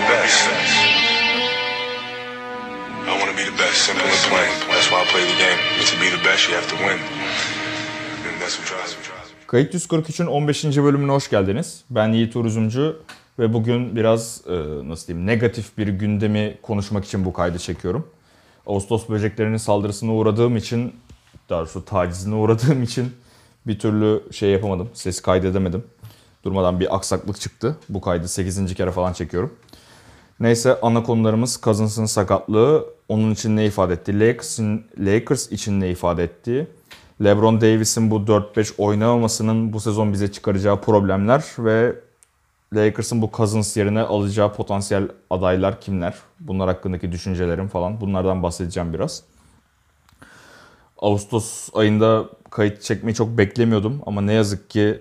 the best. I want to be the best, simple and plain. That's why I play the game. To be the best, you have to win. And that's what drives me. Kayıt 143'ün 15. bölümüne hoş geldiniz. Ben Yiğit Uruzumcu ve bugün biraz e, nasıl diyeyim negatif bir gündemi konuşmak için bu kaydı çekiyorum. Ağustos böceklerinin saldırısına uğradığım için, daha doğrusu tacizine uğradığım için bir türlü şey yapamadım, ses kaydedemedim. Durmadan bir aksaklık çıktı. Bu kaydı 8. kere falan çekiyorum. Neyse ana konularımız Cousins'ın sakatlığı. Onun için ne ifade etti? Lakers'in, Lakers için ne ifade etti? LeBron Davis'in bu 4-5 oynamamasının bu sezon bize çıkaracağı problemler ve Lakers'ın bu Cousins yerine alacağı potansiyel adaylar kimler? Bunlar hakkındaki düşüncelerim falan. Bunlardan bahsedeceğim biraz. Ağustos ayında kayıt çekmeyi çok beklemiyordum ama ne yazık ki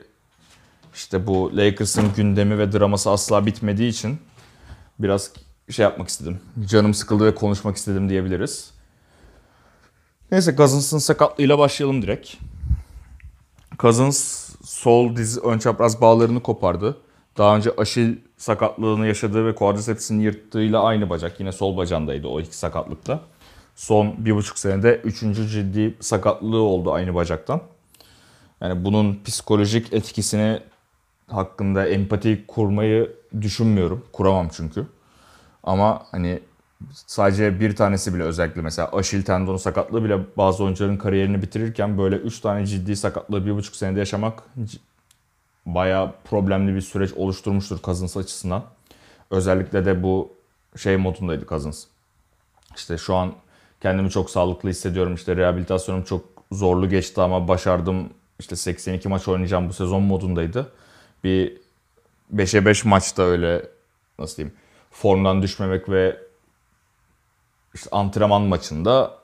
işte bu Lakers'ın gündemi ve draması asla bitmediği için biraz şey yapmak istedim. Canım sıkıldı ve konuşmak istedim diyebiliriz. Neyse Cousins'ın sakatlığıyla başlayalım direkt. Cousins sol diz ön çapraz bağlarını kopardı. Daha önce aşil sakatlığını yaşadığı ve quadricepsini yırttığıyla aynı bacak. Yine sol bacağındaydı o iki sakatlıkta. Son bir buçuk senede üçüncü ciddi sakatlığı oldu aynı bacaktan. Yani bunun psikolojik etkisini hakkında empati kurmayı düşünmüyorum. Kuramam çünkü. Ama hani sadece bir tanesi bile özellikle mesela Aşil tendonu sakatlığı bile bazı oyuncuların kariyerini bitirirken böyle 3 tane ciddi sakatlığı bir buçuk senede yaşamak bayağı problemli bir süreç oluşturmuştur Cousins açısından. Özellikle de bu şey modundaydı Cousins. İşte şu an kendimi çok sağlıklı hissediyorum. İşte rehabilitasyonum çok zorlu geçti ama başardım. İşte 82 maç oynayacağım bu sezon modundaydı. Bir 5'e 5 maçta öyle nasıl diyeyim formdan düşmemek ve işte antrenman maçında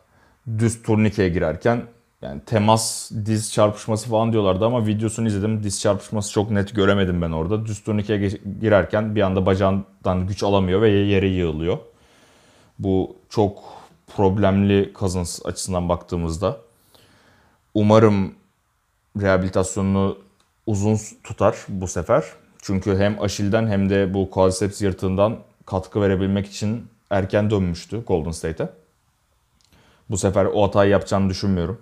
düz turnikeye girerken yani temas diz çarpışması falan diyorlardı ama videosunu izledim. Diz çarpışması çok net göremedim ben orada. Düz turnikeye girerken bir anda bacağından güç alamıyor ve yere yığılıyor. Bu çok problemli Cousins açısından baktığımızda. Umarım rehabilitasyonunu uzun tutar bu sefer. Çünkü hem Aşil'den hem de bu quadriceps yırtığından katkı verebilmek için erken dönmüştü Golden State'e. Bu sefer o hatayı yapacağını düşünmüyorum.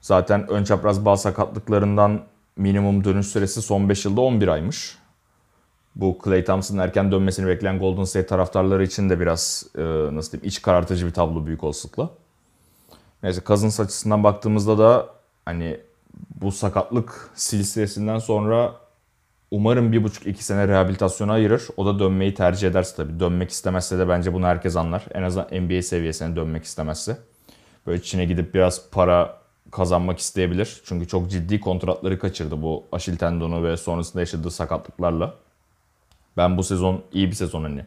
Zaten ön çapraz bağ sakatlıklarından minimum dönüş süresi son 5 yılda 11 aymış. Bu Klay Thompson'ın erken dönmesini bekleyen Golden State taraftarları için de biraz e, nasıl diyeyim iç karartıcı bir tablo büyük olasılıkla. Neyse Cousins açısından baktığımızda da hani bu sakatlık silsilesinden sonra umarım bir buçuk iki sene rehabilitasyona ayırır. O da dönmeyi tercih ederse tabii. Dönmek istemezse de bence bunu herkes anlar. En azından NBA seviyesine dönmek istemezse. Böyle Çin'e gidip biraz para kazanmak isteyebilir. Çünkü çok ciddi kontratları kaçırdı bu aşil tendonu ve sonrasında yaşadığı sakatlıklarla. Ben bu sezon iyi bir sezon hani.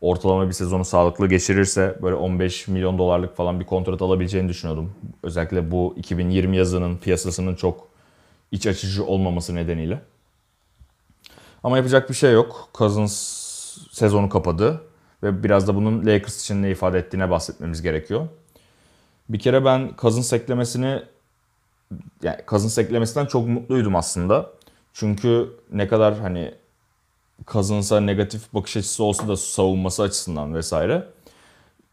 Ortalama bir sezonu sağlıklı geçirirse böyle 15 milyon dolarlık falan bir kontrat alabileceğini düşünüyordum. Özellikle bu 2020 yazının piyasasının çok iç açıcı olmaması nedeniyle. Ama yapacak bir şey yok. Cousins sezonu kapadı ve biraz da bunun Lakers için ne ifade ettiğine bahsetmemiz gerekiyor. Bir kere ben Cousins eklemesini yani Cousins eklemesinden çok mutluydum aslında. Çünkü ne kadar hani Cousins'a negatif bakış açısı olsa da savunması açısından vesaire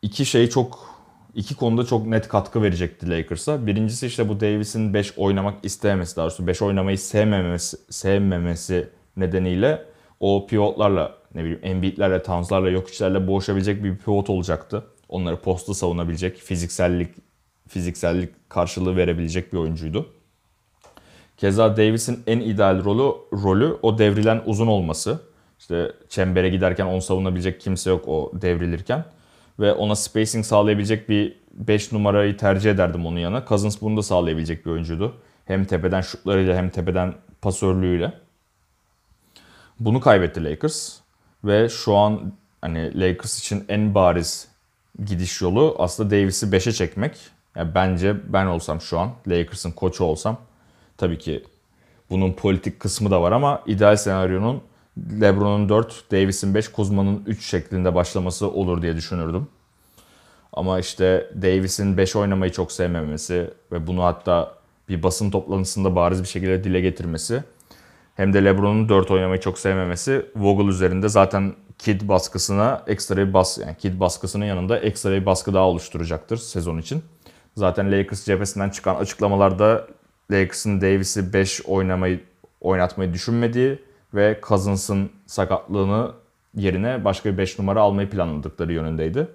iki şey çok iki konuda çok net katkı verecekti Lakers'a. Birincisi işte bu Davis'in 5 oynamak istememesi, daha doğrusu 5 oynamayı sevmemesi, sevmemesi nedeniyle o pivotlarla ne bileyim Embiid'lerle, Towns'larla, Jokic'lerle boğuşabilecek bir pivot olacaktı. Onları posta savunabilecek, fiziksellik fiziksellik karşılığı verebilecek bir oyuncuydu. Keza Davis'in en ideal rolü, rolü o devrilen uzun olması. İşte çembere giderken onu savunabilecek kimse yok o devrilirken. Ve ona spacing sağlayabilecek bir 5 numarayı tercih ederdim onun yanına. Cousins bunu da sağlayabilecek bir oyuncuydu. Hem tepeden şutlarıyla hem tepeden pasörlüğüyle. Bunu kaybetti Lakers. Ve şu an hani Lakers için en bariz gidiş yolu aslında Davis'i 5'e çekmek. Yani bence ben olsam şu an Lakers'ın koçu olsam tabii ki bunun politik kısmı da var ama ideal senaryonun LeBron'un 4, Davis'in 5, Kuzma'nın 3 şeklinde başlaması olur diye düşünürdüm. Ama işte Davis'in 5 oynamayı çok sevmemesi ve bunu hatta bir basın toplantısında bariz bir şekilde dile getirmesi hem de LeBron'un 4 oynamayı çok sevmemesi Vogel üzerinde zaten Kid baskısına ekstra bir bas yani Kid baskısının yanında ekstra bir baskı daha oluşturacaktır sezon için. Zaten Lakers cephesinden çıkan açıklamalarda Lakers'ın Davis'i 5 oynamayı oynatmayı düşünmediği ve Cousins'ın sakatlığını yerine başka bir 5 numara almayı planladıkları yönündeydi.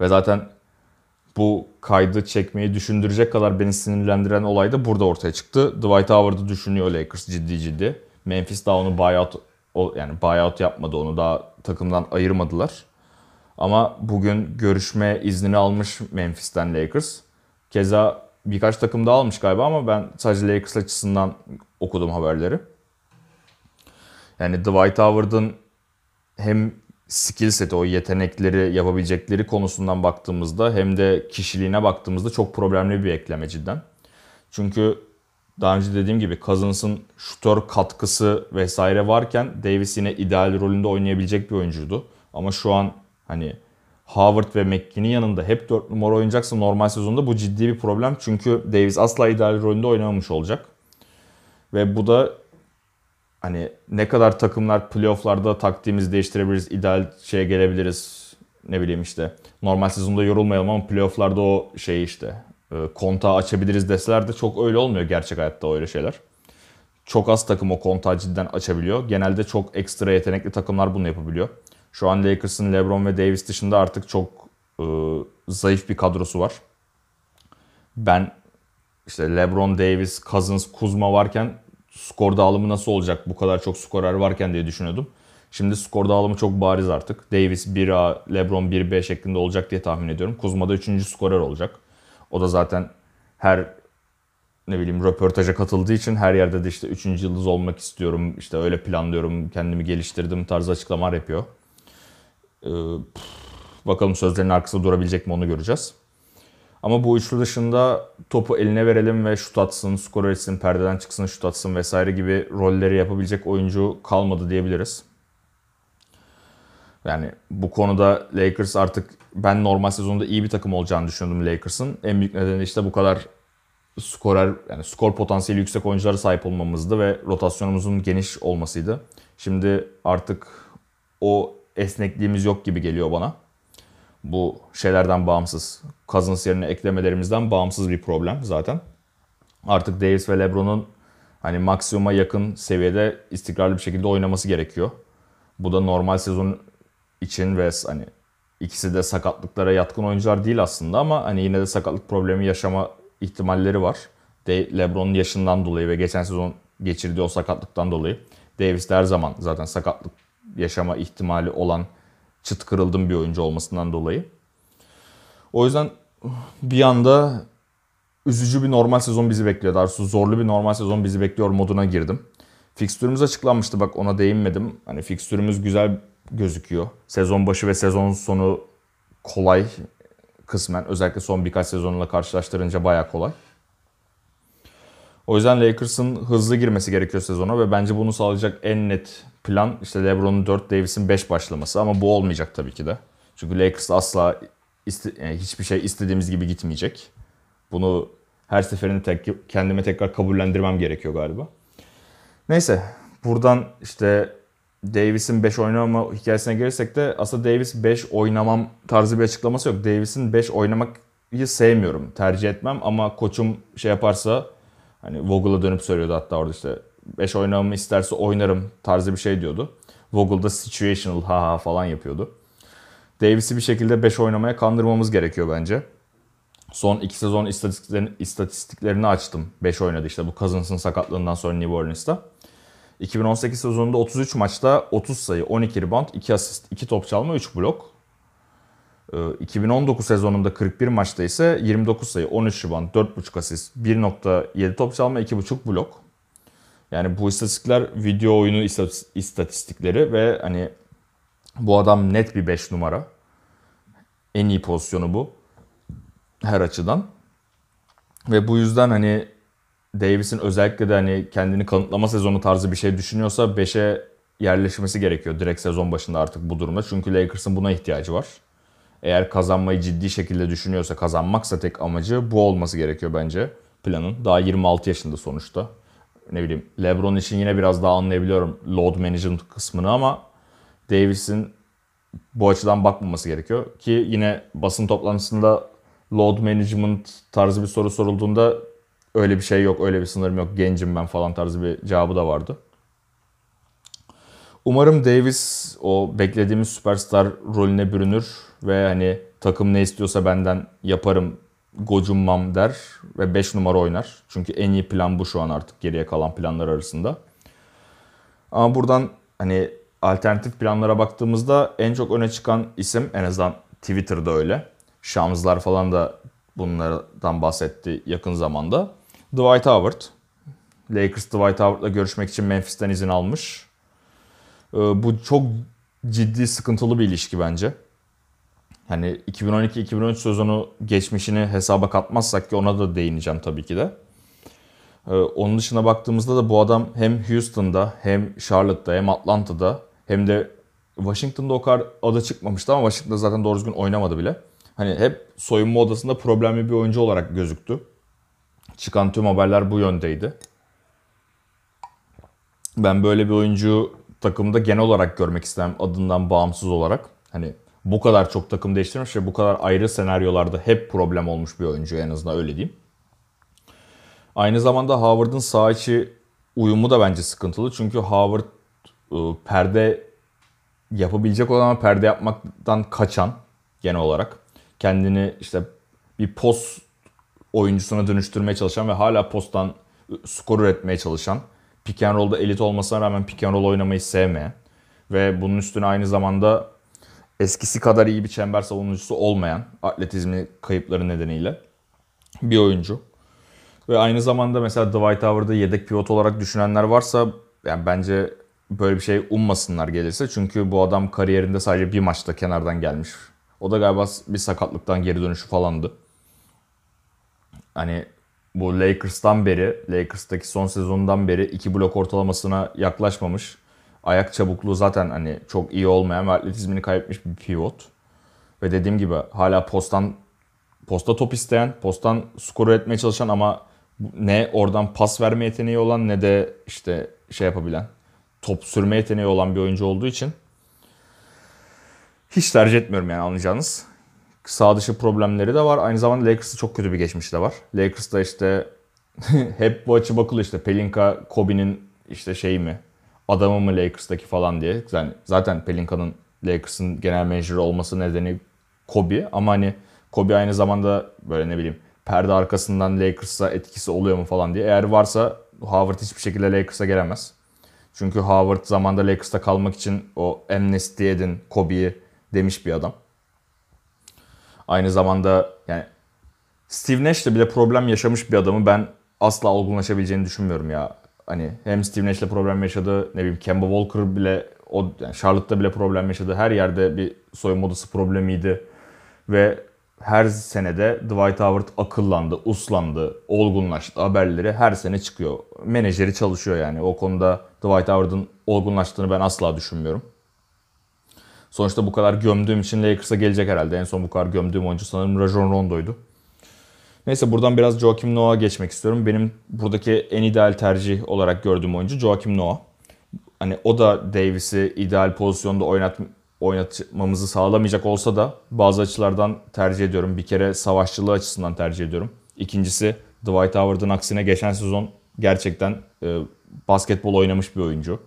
Ve zaten bu kaydı çekmeyi düşündürecek kadar beni sinirlendiren olay da burada ortaya çıktı. Dwight Howard'ı düşünüyor Lakers ciddi ciddi. Memphis daha onu buyout yani buyout yapmadı onu daha takımdan ayırmadılar. Ama bugün görüşme iznini almış Memphis'ten Lakers. Keza birkaç takım daha almış galiba ama ben sadece Lakers açısından okudum haberleri. Yani Dwight Howard'ın hem skill seti, o yetenekleri, yapabilecekleri konusundan baktığımızda hem de kişiliğine baktığımızda çok problemli bir ekleme cidden. Çünkü daha önce dediğim gibi Cousins'ın şutör katkısı vesaire varken Davis yine ideal rolünde oynayabilecek bir oyuncuydu. Ama şu an hani Howard ve McKinney yanında hep 4 numara oynayacaksa normal sezonda bu ciddi bir problem. Çünkü Davis asla ideal rolünde oynamamış olacak. Ve bu da hani ne kadar takımlar playofflarda taktiğimizi değiştirebiliriz, ideal şeye gelebiliriz. Ne bileyim işte normal sezonda yorulmayalım ama playofflarda o şey işte e, kontağı açabiliriz deseler de çok öyle olmuyor gerçek hayatta öyle şeyler. Çok az takım o kontağı cidden açabiliyor. Genelde çok ekstra yetenekli takımlar bunu yapabiliyor. Şu an Lakers'ın LeBron ve Davis dışında artık çok e, zayıf bir kadrosu var. Ben işte LeBron, Davis, Cousins, Kuzma varken skor dağılımı nasıl olacak bu kadar çok skorer varken diye düşünüyordum. Şimdi skor dağılımı çok bariz artık. Davis 1A, LeBron 1B şeklinde olacak diye tahmin ediyorum. Kuzma da 3. skorer olacak. O da zaten her ne bileyim röportaja katıldığı için her yerde de işte 3. yıldız olmak istiyorum, işte öyle planlıyorum, kendimi geliştirdim tarzı açıklamalar yapıyor. Ee, bakalım sözlerinin arkasında durabilecek mi onu göreceğiz. Ama bu üçlü dışında topu eline verelim ve şut atsın, skor etsin, perdeden çıksın, şut atsın vesaire gibi rolleri yapabilecek oyuncu kalmadı diyebiliriz. Yani bu konuda Lakers artık ben normal sezonda iyi bir takım olacağını düşünüyordum Lakers'ın. En büyük nedeni işte bu kadar skorer yani skor potansiyeli yüksek oyunculara sahip olmamızdı ve rotasyonumuzun geniş olmasıydı. Şimdi artık o esnekliğimiz yok gibi geliyor bana. Bu şeylerden bağımsız. Cousins yerine eklemelerimizden bağımsız bir problem zaten. Artık Davis ve LeBron'un hani maksimuma yakın seviyede istikrarlı bir şekilde oynaması gerekiyor. Bu da normal sezon için ve hani ikisi de sakatlıklara yatkın oyuncular değil aslında ama hani yine de sakatlık problemi yaşama ihtimalleri var. De LeBron'un yaşından dolayı ve geçen sezon geçirdiği o sakatlıktan dolayı. Davis de her zaman zaten sakatlık yaşama ihtimali olan çıt kırıldım bir oyuncu olmasından dolayı. O yüzden bir anda üzücü bir normal sezon bizi bekliyor. Daha zorlu bir normal sezon bizi bekliyor moduna girdim. Fikstürümüz açıklanmıştı bak ona değinmedim. Hani fikstürümüz güzel gözüküyor. Sezon başı ve sezon sonu kolay kısmen. Özellikle son birkaç sezonla karşılaştırınca baya kolay. O yüzden Lakers'ın hızlı girmesi gerekiyor sezona ve bence bunu sağlayacak en net plan işte LeBron'un 4, Davis'in 5 başlaması ama bu olmayacak tabii ki de. Çünkü Lakers asla yani hiçbir şey istediğimiz gibi gitmeyecek. Bunu her seferinde tek, kendime tekrar kabullendirmem gerekiyor galiba. Neyse buradan işte Davis'in 5 oynamama hikayesine gelirsek de aslında Davis 5 oynamam tarzı bir açıklaması yok. Davis'in 5 oynamayı sevmiyorum, tercih etmem ama koçum şey yaparsa hani Vogel'a dönüp söylüyordu hatta orada işte 5 oynamamı isterse oynarım tarzı bir şey diyordu. Vogel da situational ha ha falan yapıyordu. Davis'i bir şekilde 5 oynamaya kandırmamız gerekiyor bence. Son 2 sezon istatistiklerini, istatistiklerini açtım. 5 oynadı işte bu Cousins'ın sakatlığından sonra New Orleans'ta. 2018 sezonunda 33 maçta 30 sayı, 12 rebound, 2 asist, 2 top çalma, 3 blok. 2019 sezonunda 41 maçta ise 29 sayı, 13 rebound, 4.5 asist, 1.7 top çalma, 2.5 blok. Yani bu istatistikler video oyunu istatistikleri ve hani bu adam net bir 5 numara. En iyi pozisyonu bu. Her açıdan. Ve bu yüzden hani Davis'in özellikle de hani kendini kanıtlama sezonu tarzı bir şey düşünüyorsa 5'e yerleşmesi gerekiyor direkt sezon başında artık bu durumda. Çünkü Lakers'ın buna ihtiyacı var. Eğer kazanmayı ciddi şekilde düşünüyorsa kazanmaksa tek amacı bu olması gerekiyor bence planın. Daha 26 yaşında sonuçta. Ne bileyim LeBron için yine biraz daha anlayabiliyorum load management kısmını ama Davis'in bu açıdan bakmaması gerekiyor. Ki yine basın toplantısında load management tarzı bir soru sorulduğunda öyle bir şey yok, öyle bir sınırım yok, gencim ben falan tarzı bir cevabı da vardı. Umarım Davis o beklediğimiz süperstar rolüne bürünür ve hani takım ne istiyorsa benden yaparım gocunmam der ve 5 numara oynar. Çünkü en iyi plan bu şu an artık geriye kalan planlar arasında. Ama buradan hani alternatif planlara baktığımızda en çok öne çıkan isim en azından Twitter'da öyle. Şamslar falan da bunlardan bahsetti yakın zamanda. Dwight Howard. Lakers Dwight Howard'la görüşmek için Memphis'ten izin almış. Ee, bu çok ciddi sıkıntılı bir ilişki bence. Hani 2012-2013 sezonu geçmişini hesaba katmazsak ki ona da değineceğim tabii ki de. Ee, onun dışına baktığımızda da bu adam hem Houston'da hem Charlotte'da hem Atlanta'da hem de Washington'da o kadar adı çıkmamıştı ama Washington'da zaten doğru düzgün oynamadı bile. Hani hep soyunma odasında problemli bir oyuncu olarak gözüktü. Çıkan tüm haberler bu yöndeydi. Ben böyle bir oyuncu takımda genel olarak görmek istemem adından bağımsız olarak. Hani bu kadar çok takım değiştirmiş ve bu kadar ayrı senaryolarda hep problem olmuş bir oyuncu en azından öyle diyeyim. Aynı zamanda Howard'ın sağ içi uyumu da bence sıkıntılı. Çünkü Howard ıı, perde yapabilecek olan ama perde yapmaktan kaçan genel olarak. Kendini işte bir post oyuncusuna dönüştürmeye çalışan ve hala posttan skor üretmeye çalışan. Pick and roll'da elit olmasına rağmen pick and roll oynamayı sevmeyen ve bunun üstüne aynı zamanda eskisi kadar iyi bir çember savunucusu olmayan atletizmi kayıpları nedeniyle bir oyuncu. Ve aynı zamanda mesela Dwight Howard'ı yedek pivot olarak düşünenler varsa yani bence böyle bir şey ummasınlar gelirse. Çünkü bu adam kariyerinde sadece bir maçta kenardan gelmiş. O da galiba bir sakatlıktan geri dönüşü falandı. Hani bu Lakers'tan beri, Lakers'taki son sezonundan beri iki blok ortalamasına yaklaşmamış. Ayak çabukluğu zaten hani çok iyi olmayan ve atletizmini kaybetmiş bir pivot. Ve dediğim gibi hala postan posta top isteyen, postan skoru etmeye çalışan ama ne oradan pas verme yeteneği olan ne de işte şey yapabilen, top sürme yeteneği olan bir oyuncu olduğu için hiç tercih etmiyorum yani anlayacağınız. Sağ dışı problemleri de var. Aynı zamanda Lakers'ta çok kötü bir geçmiş de var. Lakers'ta işte hep bu açı bakılıyor işte Pelinka, Kobe'nin işte şey mi, adamı mı Lakers'taki falan diye. Yani zaten Pelinka'nın Lakers'ın genel menajeri olması nedeni Kobe ama hani Kobe aynı zamanda böyle ne bileyim perde arkasından Lakers'a etkisi oluyor mu falan diye. Eğer varsa Howard hiçbir şekilde Lakers'a gelemez. Çünkü Howard zamanda Lakers'ta kalmak için o amnesty edin Kobe'yi demiş bir adam. Aynı zamanda yani Steve Nash'le bile problem yaşamış bir adamı ben asla olgunlaşabileceğini düşünmüyorum ya. Hani hem Steve Nash'le problem yaşadı, ne bileyim Kemba Walker bile o yani Charlotte'da bile problem yaşadı. Her yerde bir soyunma odası problemiydi. Ve her senede Dwight Howard akıllandı, uslandı, olgunlaştı. Haberleri her sene çıkıyor. Menajeri çalışıyor yani. O konuda Dwight Howard'ın olgunlaştığını ben asla düşünmüyorum. Sonuçta bu kadar gömdüğüm için Lakers'a gelecek herhalde. En son bu kadar gömdüğüm oyuncu sanırım Rajon Rondo'ydu. Neyse buradan biraz Joakim Noah'a geçmek istiyorum. Benim buradaki en ideal tercih olarak gördüğüm oyuncu Joakim Noah. Hani o da Davis'i ideal pozisyonda oynat, oynatmamızı sağlamayacak olsa da bazı açılardan tercih ediyorum. Bir kere savaşçılığı açısından tercih ediyorum. İkincisi Dwight Howard'ın aksine geçen sezon gerçekten e, basketbol oynamış bir oyuncu.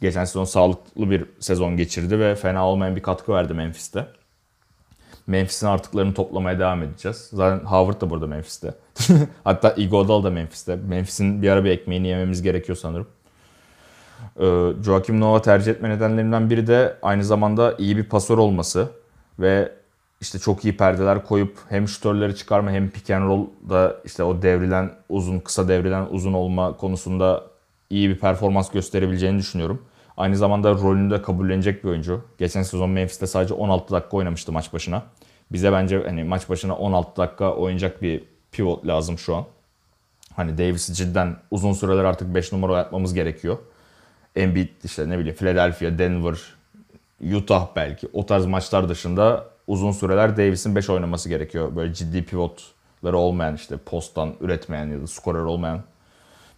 Geçen sezon sağlıklı bir sezon geçirdi ve fena olmayan bir katkı verdi Memphis'te. Memphis'in artıklarını toplamaya devam edeceğiz. Zaten Howard da burada Memphis'te. Hatta Iguodala da Memphis'te. Memphis'in bir ara bir ekmeğini yememiz gerekiyor sanırım. Ee, Joakim Noah tercih etme nedenlerimden biri de aynı zamanda iyi bir pasör olması ve işte çok iyi perdeler koyup hem şutörleri çıkarma hem pick and roll'da işte o devrilen uzun, kısa devrilen uzun olma konusunda iyi bir performans gösterebileceğini düşünüyorum. Aynı zamanda rolünü de kabullenecek bir oyuncu. Geçen sezon Memphis'te sadece 16 dakika oynamıştı maç başına. Bize bence hani maç başına 16 dakika oynayacak bir pivot lazım şu an. Hani Davis'i cidden uzun süreler artık 5 numara oynatmamız gerekiyor. Embiid işte ne bileyim Philadelphia, Denver, Utah belki o tarz maçlar dışında uzun süreler Davis'in 5 oynaması gerekiyor. Böyle ciddi pivotları olmayan işte posttan üretmeyen ya da skorer olmayan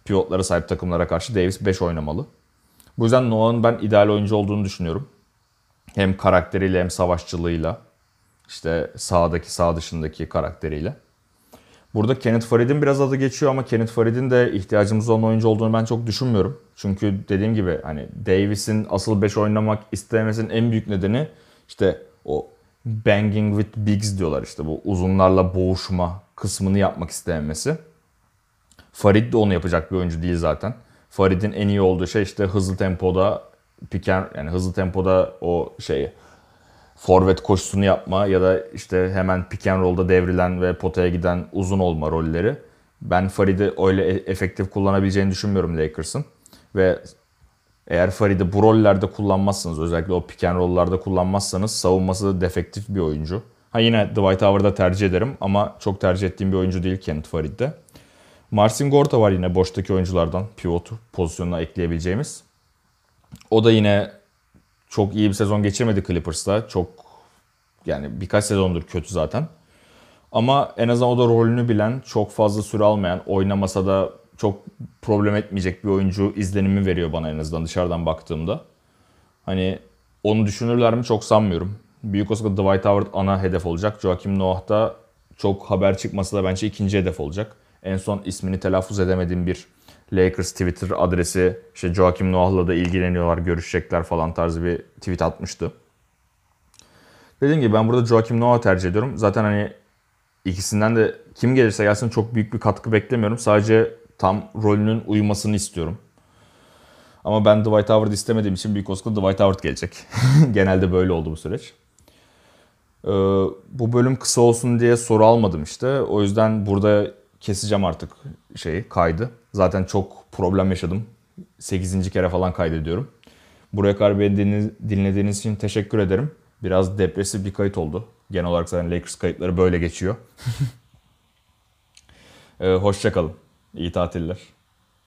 pivotlara sahip takımlara karşı Davis 5 oynamalı. Bu yüzden Noah'ın ben ideal oyuncu olduğunu düşünüyorum. Hem karakteriyle hem savaşçılığıyla. işte sağdaki sağ dışındaki karakteriyle. Burada Kenneth Farid'in biraz adı geçiyor ama Kenneth Farid'in de ihtiyacımız olan oyuncu olduğunu ben çok düşünmüyorum. Çünkü dediğim gibi hani Davis'in asıl 5 oynamak istememesinin en büyük nedeni işte o banging with bigs diyorlar işte bu uzunlarla boğuşma kısmını yapmak istememesi. Farid de onu yapacak bir oyuncu değil zaten. Farid'in en iyi olduğu şey işte hızlı tempoda piken yani hızlı tempoda o şeyi forvet koşusunu yapma ya da işte hemen pick and roll'da devrilen ve potaya giden uzun olma rolleri. Ben Farid'i öyle e- efektif kullanabileceğini düşünmüyorum Lakers'ın. Ve eğer Farid'i bu rollerde kullanmazsanız özellikle o pick and roll'larda kullanmazsanız savunması defektif bir oyuncu. Ha yine Dwight Howard'da tercih ederim ama çok tercih ettiğim bir oyuncu değil Kenneth Farid'de. Marcin Gorta var yine boştaki oyunculardan pivot pozisyonuna ekleyebileceğimiz. O da yine çok iyi bir sezon geçirmedi Clippers'ta. Çok yani birkaç sezondur kötü zaten. Ama en azından o da rolünü bilen, çok fazla süre almayan, oynamasa da çok problem etmeyecek bir oyuncu izlenimi veriyor bana en azından dışarıdan baktığımda. Hani onu düşünürler mi çok sanmıyorum. Büyük olasılıkla Dwight Howard ana hedef olacak. Joakim Noah da çok haber çıkması da bence ikinci hedef olacak. En son ismini telaffuz edemediğim bir Lakers Twitter adresi işte Joakim Noah'la da ilgileniyorlar, görüşecekler falan tarzı bir tweet atmıştı. Dediğim gibi ben burada Joakim Noah tercih ediyorum. Zaten hani ikisinden de kim gelirse gelsin çok büyük bir katkı beklemiyorum. Sadece tam rolünün uyumasını istiyorum. Ama ben Dwight Howard istemediğim için büyük olasılıkla Dwight Howard gelecek. Genelde böyle oldu bu süreç. Ee, bu bölüm kısa olsun diye soru almadım işte. O yüzden burada keseceğim artık şeyi, kaydı. Zaten çok problem yaşadım. 8. kere falan kaydediyorum. Buraya kadar beni dinlediğiniz için teşekkür ederim. Biraz depresif bir kayıt oldu. Genel olarak zaten Lakers kayıtları böyle geçiyor. ee, Hoşçakalın. İyi tatiller.